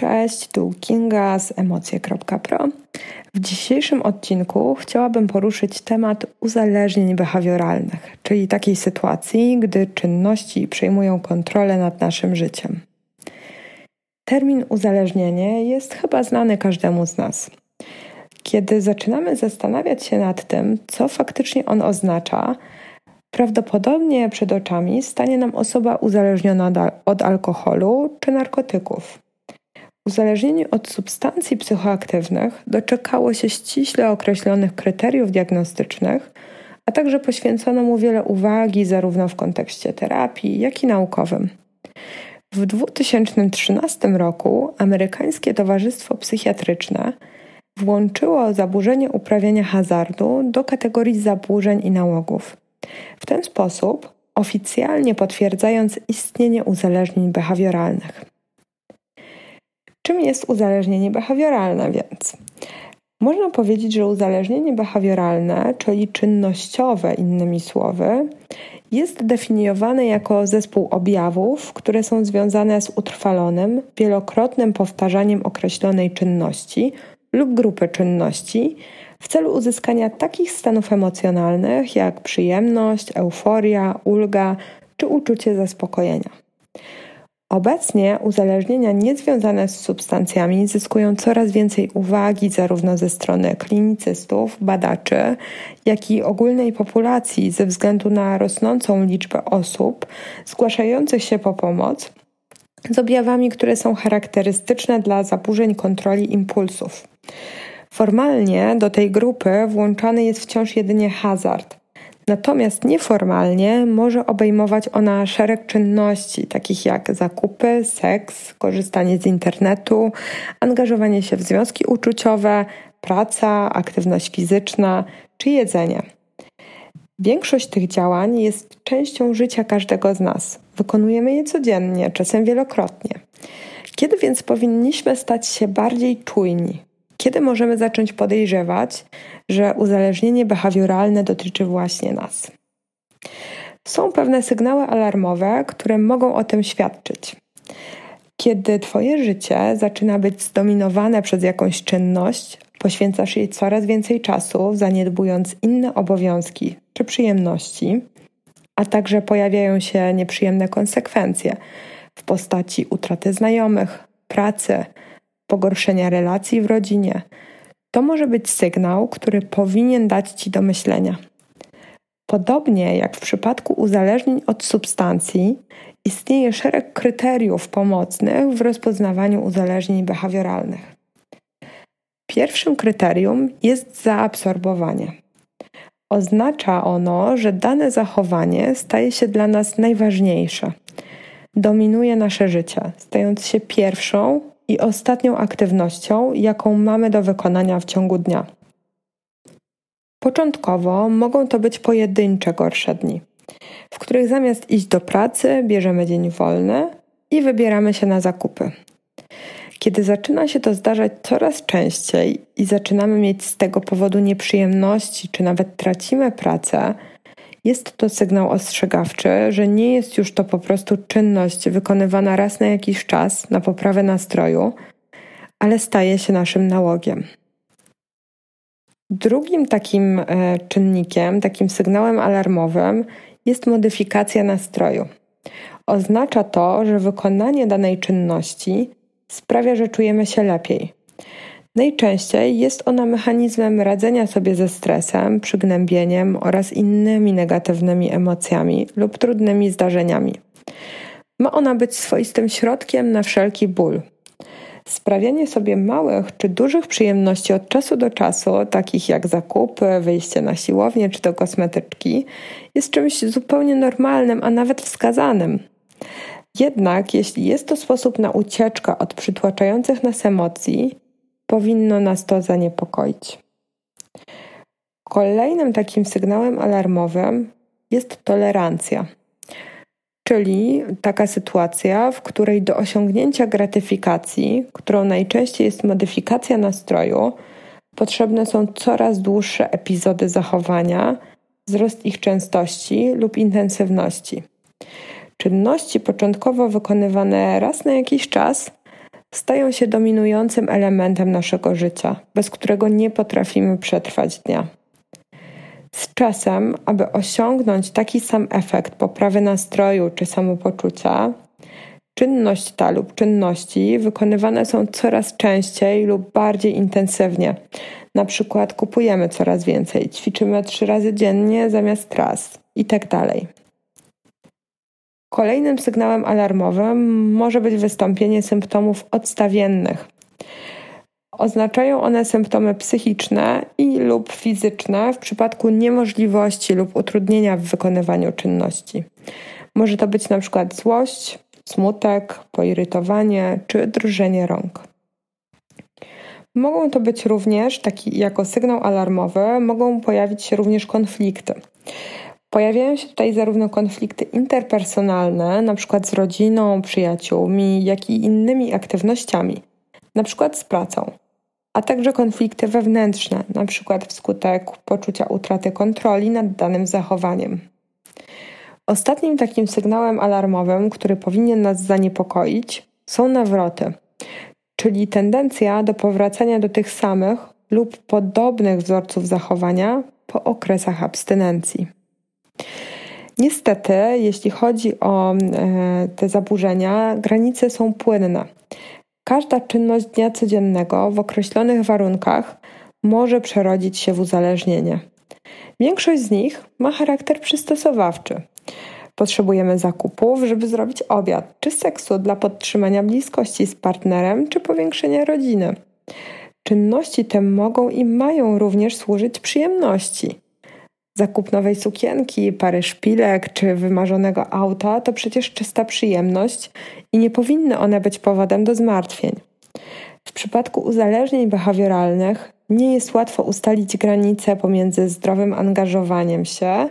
Cześć, tu Kinga z emocje.pro. W dzisiejszym odcinku chciałabym poruszyć temat uzależnień behawioralnych, czyli takiej sytuacji, gdy czynności przejmują kontrolę nad naszym życiem. Termin uzależnienie jest chyba znany każdemu z nas. Kiedy zaczynamy zastanawiać się nad tym, co faktycznie on oznacza, prawdopodobnie przed oczami stanie nam osoba uzależniona od alkoholu czy narkotyków. Uzależnienie od substancji psychoaktywnych doczekało się ściśle określonych kryteriów diagnostycznych, a także poświęcono mu wiele uwagi zarówno w kontekście terapii, jak i naukowym. W 2013 roku amerykańskie Towarzystwo Psychiatryczne włączyło zaburzenie uprawiania hazardu do kategorii zaburzeń i nałogów. W ten sposób oficjalnie potwierdzając istnienie uzależnień behawioralnych. Czym jest uzależnienie behawioralne więc? Można powiedzieć, że uzależnienie behawioralne, czyli czynnościowe, innymi słowy, jest definiowane jako zespół objawów, które są związane z utrwalonym, wielokrotnym powtarzaniem określonej czynności lub grupy czynności w celu uzyskania takich stanów emocjonalnych jak przyjemność, euforia, ulga czy uczucie zaspokojenia. Obecnie uzależnienia niezwiązane z substancjami zyskują coraz więcej uwagi zarówno ze strony klinicystów, badaczy, jak i ogólnej populacji ze względu na rosnącą liczbę osób zgłaszających się po pomoc z objawami, które są charakterystyczne dla zaburzeń kontroli impulsów. Formalnie do tej grupy włączany jest wciąż jedynie hazard, Natomiast nieformalnie może obejmować ona szereg czynności, takich jak zakupy, seks, korzystanie z internetu, angażowanie się w związki uczuciowe, praca, aktywność fizyczna czy jedzenie. Większość tych działań jest częścią życia każdego z nas. Wykonujemy je codziennie, czasem wielokrotnie. Kiedy więc powinniśmy stać się bardziej czujni, kiedy możemy zacząć podejrzewać, że uzależnienie behawioralne dotyczy właśnie nas? Są pewne sygnały alarmowe, które mogą o tym świadczyć. Kiedy Twoje życie zaczyna być zdominowane przez jakąś czynność, poświęcasz jej coraz więcej czasu, zaniedbując inne obowiązki czy przyjemności, a także pojawiają się nieprzyjemne konsekwencje w postaci utraty znajomych, pracy, pogorszenia relacji w rodzinie. To może być sygnał, który powinien dać Ci do myślenia. Podobnie jak w przypadku uzależnień od substancji, istnieje szereg kryteriów pomocnych w rozpoznawaniu uzależnień behawioralnych. Pierwszym kryterium jest zaabsorbowanie. Oznacza ono, że dane zachowanie staje się dla nas najważniejsze. Dominuje nasze życie, stając się pierwszą i ostatnią aktywnością, jaką mamy do wykonania w ciągu dnia. Początkowo mogą to być pojedyncze gorsze dni, w których zamiast iść do pracy, bierzemy dzień wolny i wybieramy się na zakupy. Kiedy zaczyna się to zdarzać coraz częściej i zaczynamy mieć z tego powodu nieprzyjemności, czy nawet tracimy pracę, jest to sygnał ostrzegawczy, że nie jest już to po prostu czynność wykonywana raz na jakiś czas na poprawę nastroju, ale staje się naszym nałogiem. Drugim takim e, czynnikiem, takim sygnałem alarmowym jest modyfikacja nastroju. Oznacza to, że wykonanie danej czynności sprawia, że czujemy się lepiej. Najczęściej jest ona mechanizmem radzenia sobie ze stresem, przygnębieniem oraz innymi negatywnymi emocjami lub trudnymi zdarzeniami. Ma ona być swoistym środkiem na wszelki ból. Sprawianie sobie małych czy dużych przyjemności od czasu do czasu, takich jak zakupy, wyjście na siłownię czy do kosmetyczki, jest czymś zupełnie normalnym, a nawet wskazanym. Jednak jeśli jest to sposób na ucieczkę od przytłaczających nas emocji, powinno nas to zaniepokoić. Kolejnym takim sygnałem alarmowym jest tolerancja, czyli taka sytuacja, w której do osiągnięcia gratyfikacji, którą najczęściej jest modyfikacja nastroju, potrzebne są coraz dłuższe epizody zachowania, wzrost ich częstości lub intensywności. Czynności początkowo wykonywane raz na jakiś czas stają się dominującym elementem naszego życia, bez którego nie potrafimy przetrwać dnia. Z czasem, aby osiągnąć taki sam efekt poprawy nastroju czy samopoczucia, czynność ta lub czynności wykonywane są coraz częściej lub bardziej intensywnie. Na przykład kupujemy coraz więcej, ćwiczymy trzy razy dziennie zamiast raz itd. Kolejnym sygnałem alarmowym może być wystąpienie symptomów odstawiennych. Oznaczają one symptomy psychiczne i lub fizyczne w przypadku niemożliwości lub utrudnienia w wykonywaniu czynności. Może to być przykład złość, smutek, poirytowanie czy drżenie rąk. Mogą to być również, taki jako sygnał alarmowy, mogą pojawić się również konflikty. Pojawiają się tutaj zarówno konflikty interpersonalne, na przykład z rodziną, przyjaciółmi, jak i innymi aktywnościami, przykład z pracą, a także konflikty wewnętrzne, przykład wskutek poczucia utraty kontroli nad danym zachowaniem. Ostatnim takim sygnałem alarmowym, który powinien nas zaniepokoić, są nawroty, czyli tendencja do powracania do tych samych lub podobnych wzorców zachowania po okresach abstynencji. Niestety, jeśli chodzi o e, te zaburzenia, granice są płynne. Każda czynność dnia codziennego w określonych warunkach może przerodzić się w uzależnienie. Większość z nich ma charakter przystosowawczy. Potrzebujemy zakupów, żeby zrobić obiad, czy seksu dla podtrzymania bliskości z partnerem, czy powiększenia rodziny. Czynności te mogą i mają również służyć przyjemności. Zakup nowej sukienki, pary szpilek czy wymarzonego auta to przecież czysta przyjemność i nie powinny one być powodem do zmartwień. W przypadku uzależnień behawioralnych nie jest łatwo ustalić granice pomiędzy zdrowym angażowaniem się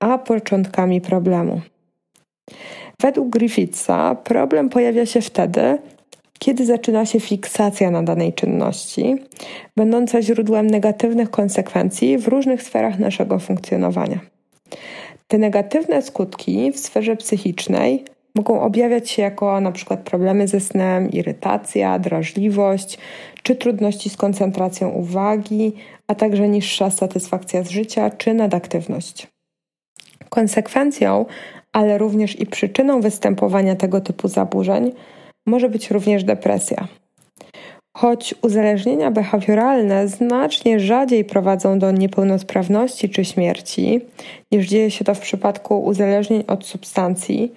a początkami problemu. Według Griffitha problem pojawia się wtedy, kiedy zaczyna się fiksacja na danej czynności, będąca źródłem negatywnych konsekwencji w różnych sferach naszego funkcjonowania. Te negatywne skutki w sferze psychicznej mogą objawiać się jako przykład problemy ze snem, irytacja, drażliwość czy trudności z koncentracją uwagi, a także niższa satysfakcja z życia czy nadaktywność. Konsekwencją, ale również i przyczyną występowania tego typu zaburzeń może być również depresja. Choć uzależnienia behawioralne znacznie rzadziej prowadzą do niepełnosprawności czy śmierci, niż dzieje się to w przypadku uzależnień od substancji,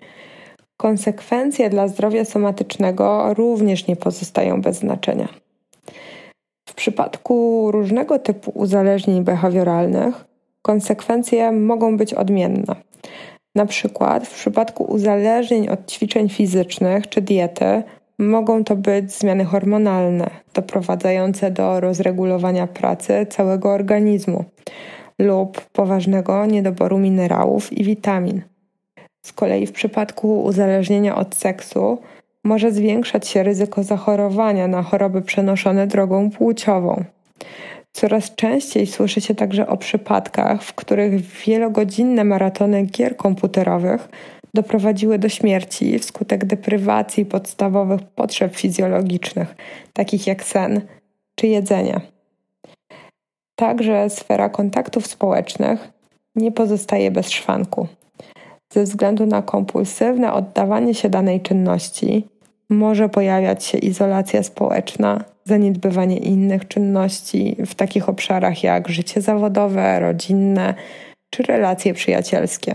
konsekwencje dla zdrowia somatycznego również nie pozostają bez znaczenia. W przypadku różnego typu uzależnień behawioralnych konsekwencje mogą być odmienne. Na przykład w przypadku uzależnień od ćwiczeń fizycznych czy diety mogą to być zmiany hormonalne, doprowadzające do rozregulowania pracy całego organizmu lub poważnego niedoboru minerałów i witamin. Z kolei w przypadku uzależnienia od seksu może zwiększać się ryzyko zachorowania na choroby przenoszone drogą płciową. Coraz częściej słyszy się także o przypadkach, w których wielogodzinne maratony gier komputerowych doprowadziły do śmierci wskutek deprywacji podstawowych potrzeb fizjologicznych, takich jak sen czy jedzenie. Także sfera kontaktów społecznych nie pozostaje bez szwanku. Ze względu na kompulsywne oddawanie się danej czynności, może pojawiać się izolacja społeczna, zaniedbywanie innych czynności w takich obszarach jak życie zawodowe, rodzinne czy relacje przyjacielskie.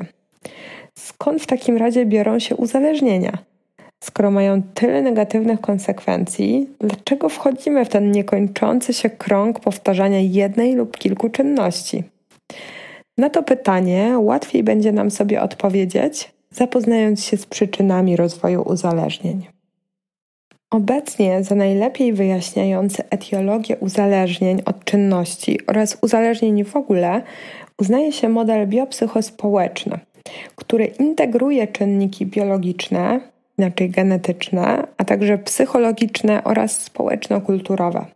Skąd w takim razie biorą się uzależnienia? Skoro mają tyle negatywnych konsekwencji, dlaczego wchodzimy w ten niekończący się krąg powtarzania jednej lub kilku czynności? Na to pytanie łatwiej będzie nam sobie odpowiedzieć, zapoznając się z przyczynami rozwoju uzależnień. Obecnie za najlepiej wyjaśniający etiologię uzależnień od czynności oraz uzależnień w ogóle uznaje się model biopsychospołeczny, który integruje czynniki biologiczne, inaczej genetyczne, a także psychologiczne oraz społeczno-kulturowe.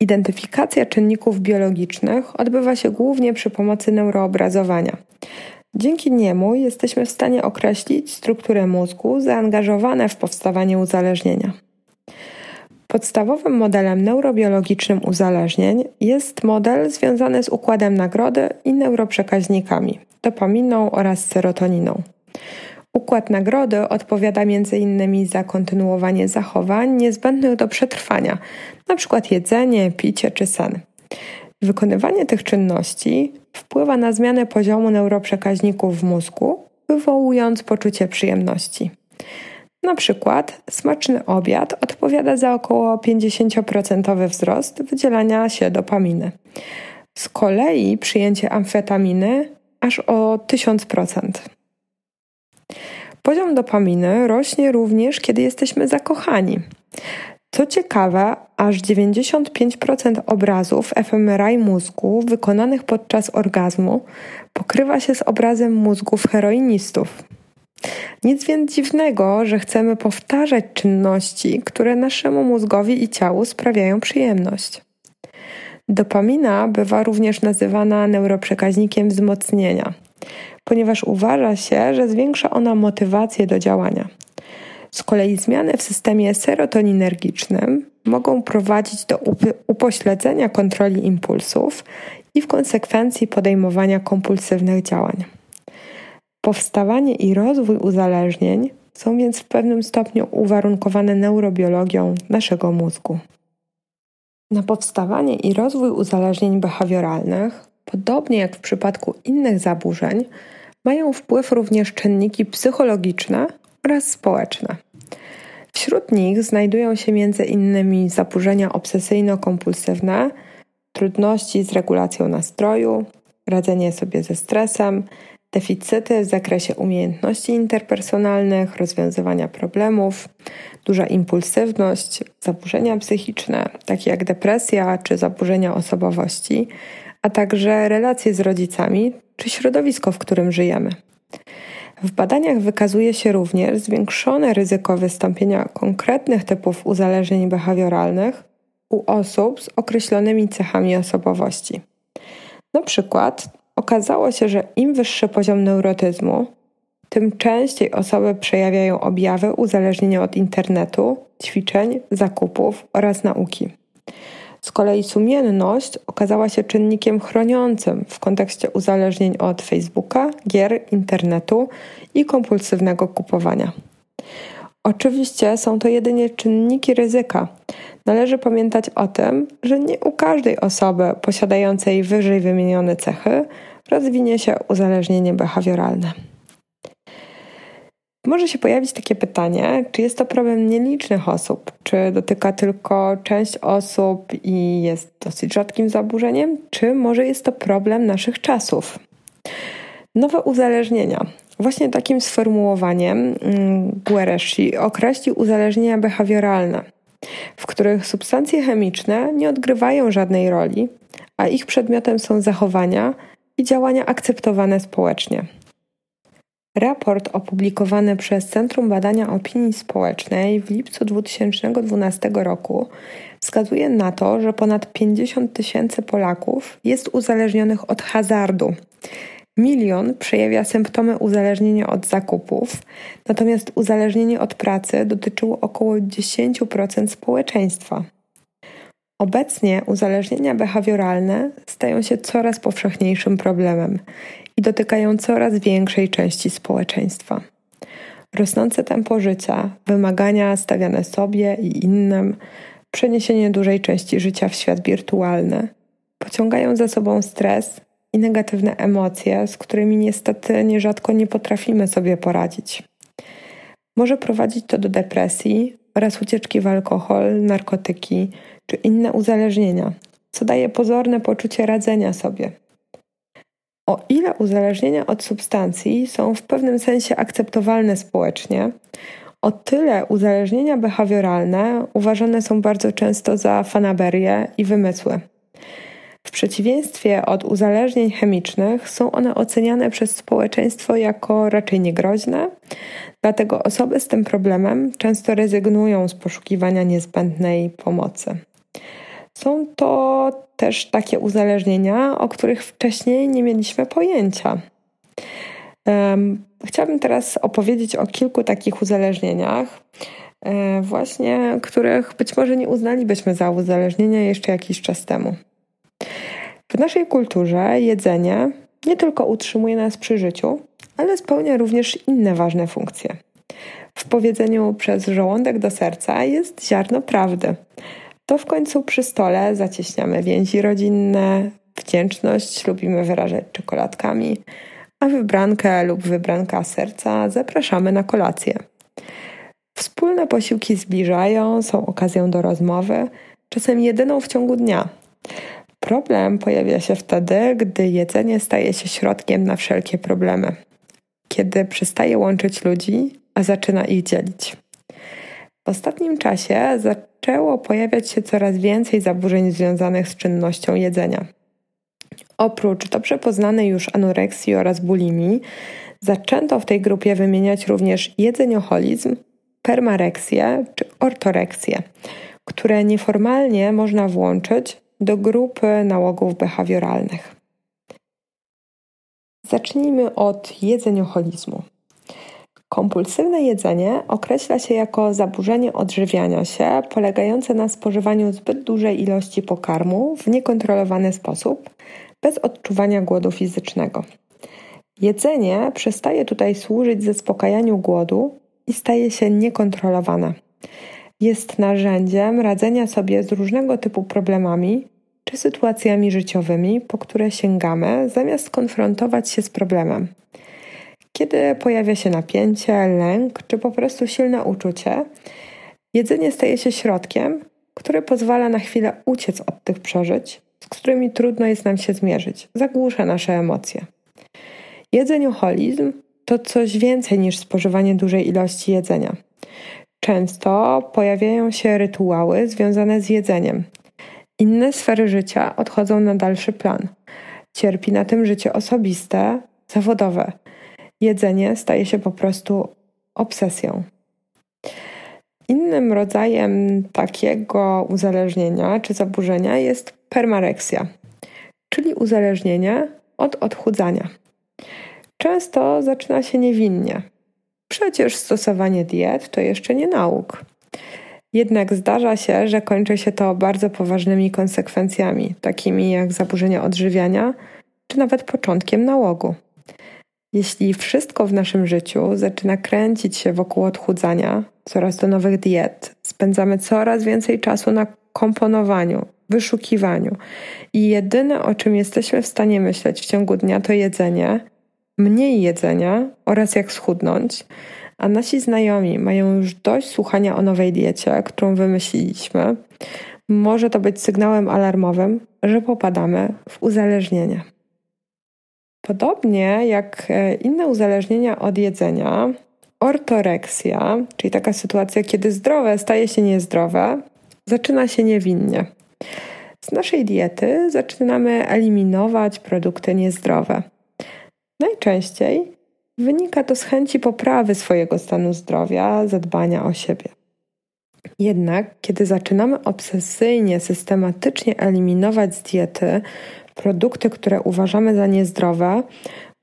Identyfikacja czynników biologicznych odbywa się głównie przy pomocy neuroobrazowania. Dzięki niemu jesteśmy w stanie określić struktury mózgu zaangażowane w powstawanie uzależnienia. Podstawowym modelem neurobiologicznym uzależnień jest model związany z układem nagrody i neuroprzekaźnikami dopaminą oraz serotoniną. Układ nagrody odpowiada m.in. za kontynuowanie zachowań niezbędnych do przetrwania, np. jedzenie, picie czy sen. Wykonywanie tych czynności wpływa na zmianę poziomu neuroprzekaźników w mózgu, wywołując poczucie przyjemności. Na przykład smaczny obiad odpowiada za około 50% wzrost wydzielania się dopaminy. Z kolei przyjęcie amfetaminy aż o 1000%. Poziom dopaminy rośnie również, kiedy jesteśmy zakochani. Co ciekawe, aż 95% obrazów fMRI mózgu wykonanych podczas orgazmu pokrywa się z obrazem mózgów heroinistów. Nic więc dziwnego, że chcemy powtarzać czynności, które naszemu mózgowi i ciału sprawiają przyjemność. Dopamina bywa również nazywana neuroprzekaźnikiem wzmocnienia, ponieważ uważa się, że zwiększa ona motywację do działania. Z kolei zmiany w systemie serotoninergicznym mogą prowadzić do upośledzenia kontroli impulsów i w konsekwencji podejmowania kompulsywnych działań. Powstawanie i rozwój uzależnień są więc w pewnym stopniu uwarunkowane neurobiologią naszego mózgu. Na powstawanie i rozwój uzależnień behawioralnych, podobnie jak w przypadku innych zaburzeń, mają wpływ również czynniki psychologiczne oraz społeczne. Wśród nich znajdują się m.in. zaburzenia obsesyjno-kompulsywne, trudności z regulacją nastroju, radzenie sobie ze stresem, deficyty w zakresie umiejętności interpersonalnych, rozwiązywania problemów, duża impulsywność, zaburzenia psychiczne, takie jak depresja czy zaburzenia osobowości, a także relacje z rodzicami czy środowisko, w którym żyjemy. W badaniach wykazuje się również zwiększone ryzyko wystąpienia konkretnych typów uzależnień behawioralnych u osób z określonymi cechami osobowości. Na przykład okazało się, że im wyższy poziom neurotyzmu, tym częściej osoby przejawiają objawy uzależnienia od internetu, ćwiczeń, zakupów oraz nauki. Z kolei sumienność okazała się czynnikiem chroniącym w kontekście uzależnień od Facebooka, gier, internetu i kompulsywnego kupowania. Oczywiście są to jedynie czynniki ryzyka. Należy pamiętać o tym, że nie u każdej osoby posiadającej wyżej wymienione cechy rozwinie się uzależnienie behawioralne. Może się pojawić takie pytanie, czy jest to problem nielicznych osób, czy dotyka tylko część osób i jest dosyć rzadkim zaburzeniem, czy może jest to problem naszych czasów. Nowe uzależnienia. Właśnie takim sformułowaniem mm, Guereshi określił uzależnienia behawioralne, w których substancje chemiczne nie odgrywają żadnej roli, a ich przedmiotem są zachowania i działania akceptowane społecznie. Raport opublikowany przez Centrum Badania Opinii Społecznej w lipcu 2012 roku wskazuje na to, że ponad 50 tysięcy Polaków jest uzależnionych od hazardu. Milion przejawia symptomy uzależnienia od zakupów, natomiast uzależnienie od pracy dotyczyło około 10% społeczeństwa. Obecnie uzależnienia behawioralne stają się coraz powszechniejszym problemem i dotykają coraz większej części społeczeństwa. Rosnące tempo życia, wymagania stawiane sobie i innym, przeniesienie dużej części życia w świat wirtualny pociągają za sobą stres i negatywne emocje, z którymi niestety nierzadko nie potrafimy sobie poradzić. Może prowadzić to do depresji oraz ucieczki w alkohol, narkotyki czy inne uzależnienia, co daje pozorne poczucie radzenia sobie. O ile uzależnienia od substancji są w pewnym sensie akceptowalne społecznie, o tyle uzależnienia behawioralne uważane są bardzo często za fanaberię i wymysły. W przeciwieństwie od uzależnień chemicznych są one oceniane przez społeczeństwo jako raczej niegroźne, dlatego osoby z tym problemem często rezygnują z poszukiwania niezbędnej pomocy. Są to też takie uzależnienia, o których wcześniej nie mieliśmy pojęcia. Chciałabym teraz opowiedzieć o kilku takich uzależnieniach. e, właśnie których być może nie uznalibyśmy za uzależnienia jeszcze jakiś czas temu. W naszej kulturze jedzenie nie tylko utrzymuje nas przy życiu, ale spełnia również inne ważne funkcje. W powiedzeniu przez żołądek do serca jest ziarno prawdy. To w końcu przy stole zacieśniamy więzi rodzinne, wdzięczność lubimy wyrażać czekoladkami, a wybrankę lub wybranka serca zapraszamy na kolację. Wspólne posiłki zbliżają, są okazją do rozmowy, czasem jedyną w ciągu dnia. Problem pojawia się wtedy, gdy jedzenie staje się środkiem na wszelkie problemy, kiedy przestaje łączyć ludzi, a zaczyna ich dzielić. W ostatnim czasie zaczęło pojawiać się coraz więcej zaburzeń związanych z czynnością jedzenia. Oprócz dobrze poznanej już anoreksji oraz bulimii, zaczęto w tej grupie wymieniać również jedzenioholizm, permareksję czy ortoreksję, które nieformalnie można włączyć do grupy nałogów behawioralnych. Zacznijmy od jedzenioholizmu. Kompulsywne jedzenie określa się jako zaburzenie odżywiania się polegające na spożywaniu zbyt dużej ilości pokarmu w niekontrolowany sposób, bez odczuwania głodu fizycznego. Jedzenie przestaje tutaj służyć zaspokajaniu głodu i staje się niekontrolowane. Jest narzędziem radzenia sobie z różnego typu problemami czy sytuacjami życiowymi, po które sięgamy, zamiast konfrontować się z problemem. Kiedy pojawia się napięcie, lęk czy po prostu silne uczucie, jedzenie staje się środkiem, który pozwala na chwilę uciec od tych przeżyć, z którymi trudno jest nam się zmierzyć, zagłusza nasze emocje. Jedzenioholizm to coś więcej niż spożywanie dużej ilości jedzenia. Często pojawiają się rytuały związane z jedzeniem. Inne sfery życia odchodzą na dalszy plan. Cierpi na tym życie osobiste, zawodowe. Jedzenie staje się po prostu obsesją. Innym rodzajem takiego uzależnienia czy zaburzenia jest permareksja, czyli uzależnienie od odchudzania. Często zaczyna się niewinnie. Przecież stosowanie diet to jeszcze nie nauk. Jednak zdarza się, że kończy się to bardzo poważnymi konsekwencjami, takimi jak zaburzenia odżywiania, czy nawet początkiem nałogu. Jeśli wszystko w naszym życiu zaczyna kręcić się wokół odchudzania, coraz do nowych diet, spędzamy coraz więcej czasu na komponowaniu, wyszukiwaniu i jedyne o czym jesteśmy w stanie myśleć w ciągu dnia to jedzenie, mniej jedzenia oraz jak schudnąć, a nasi znajomi mają już dość słuchania o nowej diecie, którą wymyśliliśmy, może to być sygnałem alarmowym, że popadamy w uzależnienie. Podobnie jak e, inne uzależnienia od jedzenia, ortoreksja, czyli taka sytuacja, kiedy zdrowe staje się niezdrowe, zaczyna się niewinnie. Z naszej diety zaczynamy eliminować produkty niezdrowe. Najczęściej wynika to z chęci poprawy swojego stanu zdrowia, zadbania o siebie. Jednak, kiedy zaczynamy obsesyjnie, systematycznie eliminować z diety produkty, które uważamy za niezdrowe,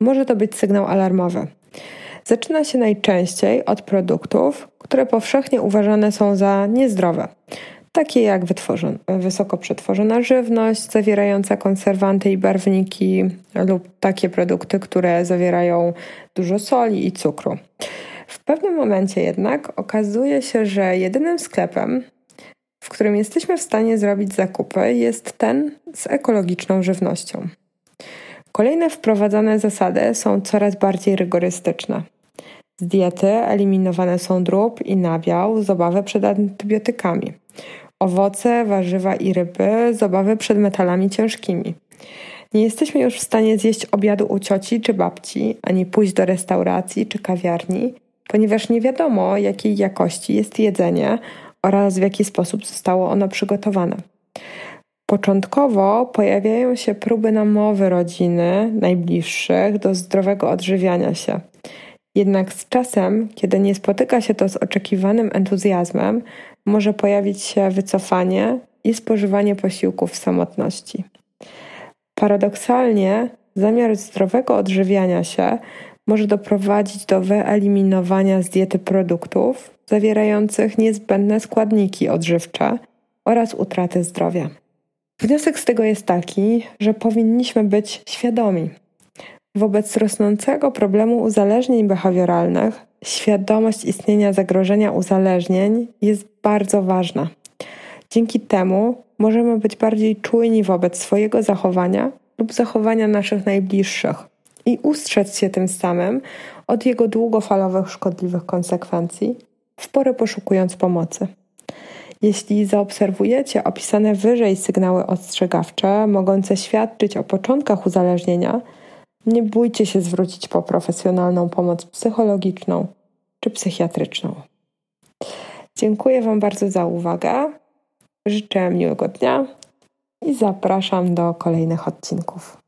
może to być sygnał alarmowy. Zaczyna się najczęściej od produktów, które powszechnie uważane są za niezdrowe takie jak wysoko przetworzona żywność zawierająca konserwanty i barwniki lub takie produkty, które zawierają dużo soli i cukru. W pewnym momencie jednak okazuje się, że jedynym sklepem, w którym jesteśmy w stanie zrobić zakupy, jest ten z ekologiczną żywnością. Kolejne wprowadzane zasady są coraz bardziej rygorystyczne. Z diety eliminowane są drób i nabiał z obawy przed antybiotykami owoce, warzywa i ryby z obawy przed metalami ciężkimi. Nie jesteśmy już w stanie zjeść obiadu u cioci czy babci, ani pójść do restauracji czy kawiarni, ponieważ nie wiadomo, jakiej jakości jest jedzenie oraz w jaki sposób zostało ono przygotowane. Początkowo pojawiają się próby namowy rodziny najbliższych do zdrowego odżywiania się. Jednak z czasem, kiedy nie spotyka się to z oczekiwanym entuzjazmem, może pojawić się wycofanie i spożywanie posiłków w samotności. Paradoksalnie, zamiar zdrowego odżywiania się może doprowadzić do wyeliminowania z diety produktów zawierających niezbędne składniki odżywcze oraz utraty zdrowia. Wniosek z tego jest taki, że powinniśmy być świadomi. Wobec rosnącego problemu uzależnień behawioralnych, świadomość istnienia zagrożenia uzależnień jest bardzo ważna. Dzięki temu możemy być bardziej czujni wobec swojego zachowania lub zachowania naszych najbliższych i ustrzec się tym samym od jego długofalowych szkodliwych konsekwencji, w porę poszukując pomocy. Jeśli zaobserwujecie opisane wyżej sygnały ostrzegawcze mogące świadczyć o początkach uzależnienia, nie bójcie się zwrócić po profesjonalną pomoc psychologiczną czy psychiatryczną. Dziękuję Wam bardzo za uwagę. Życzę miłego dnia i zapraszam do kolejnych odcinków.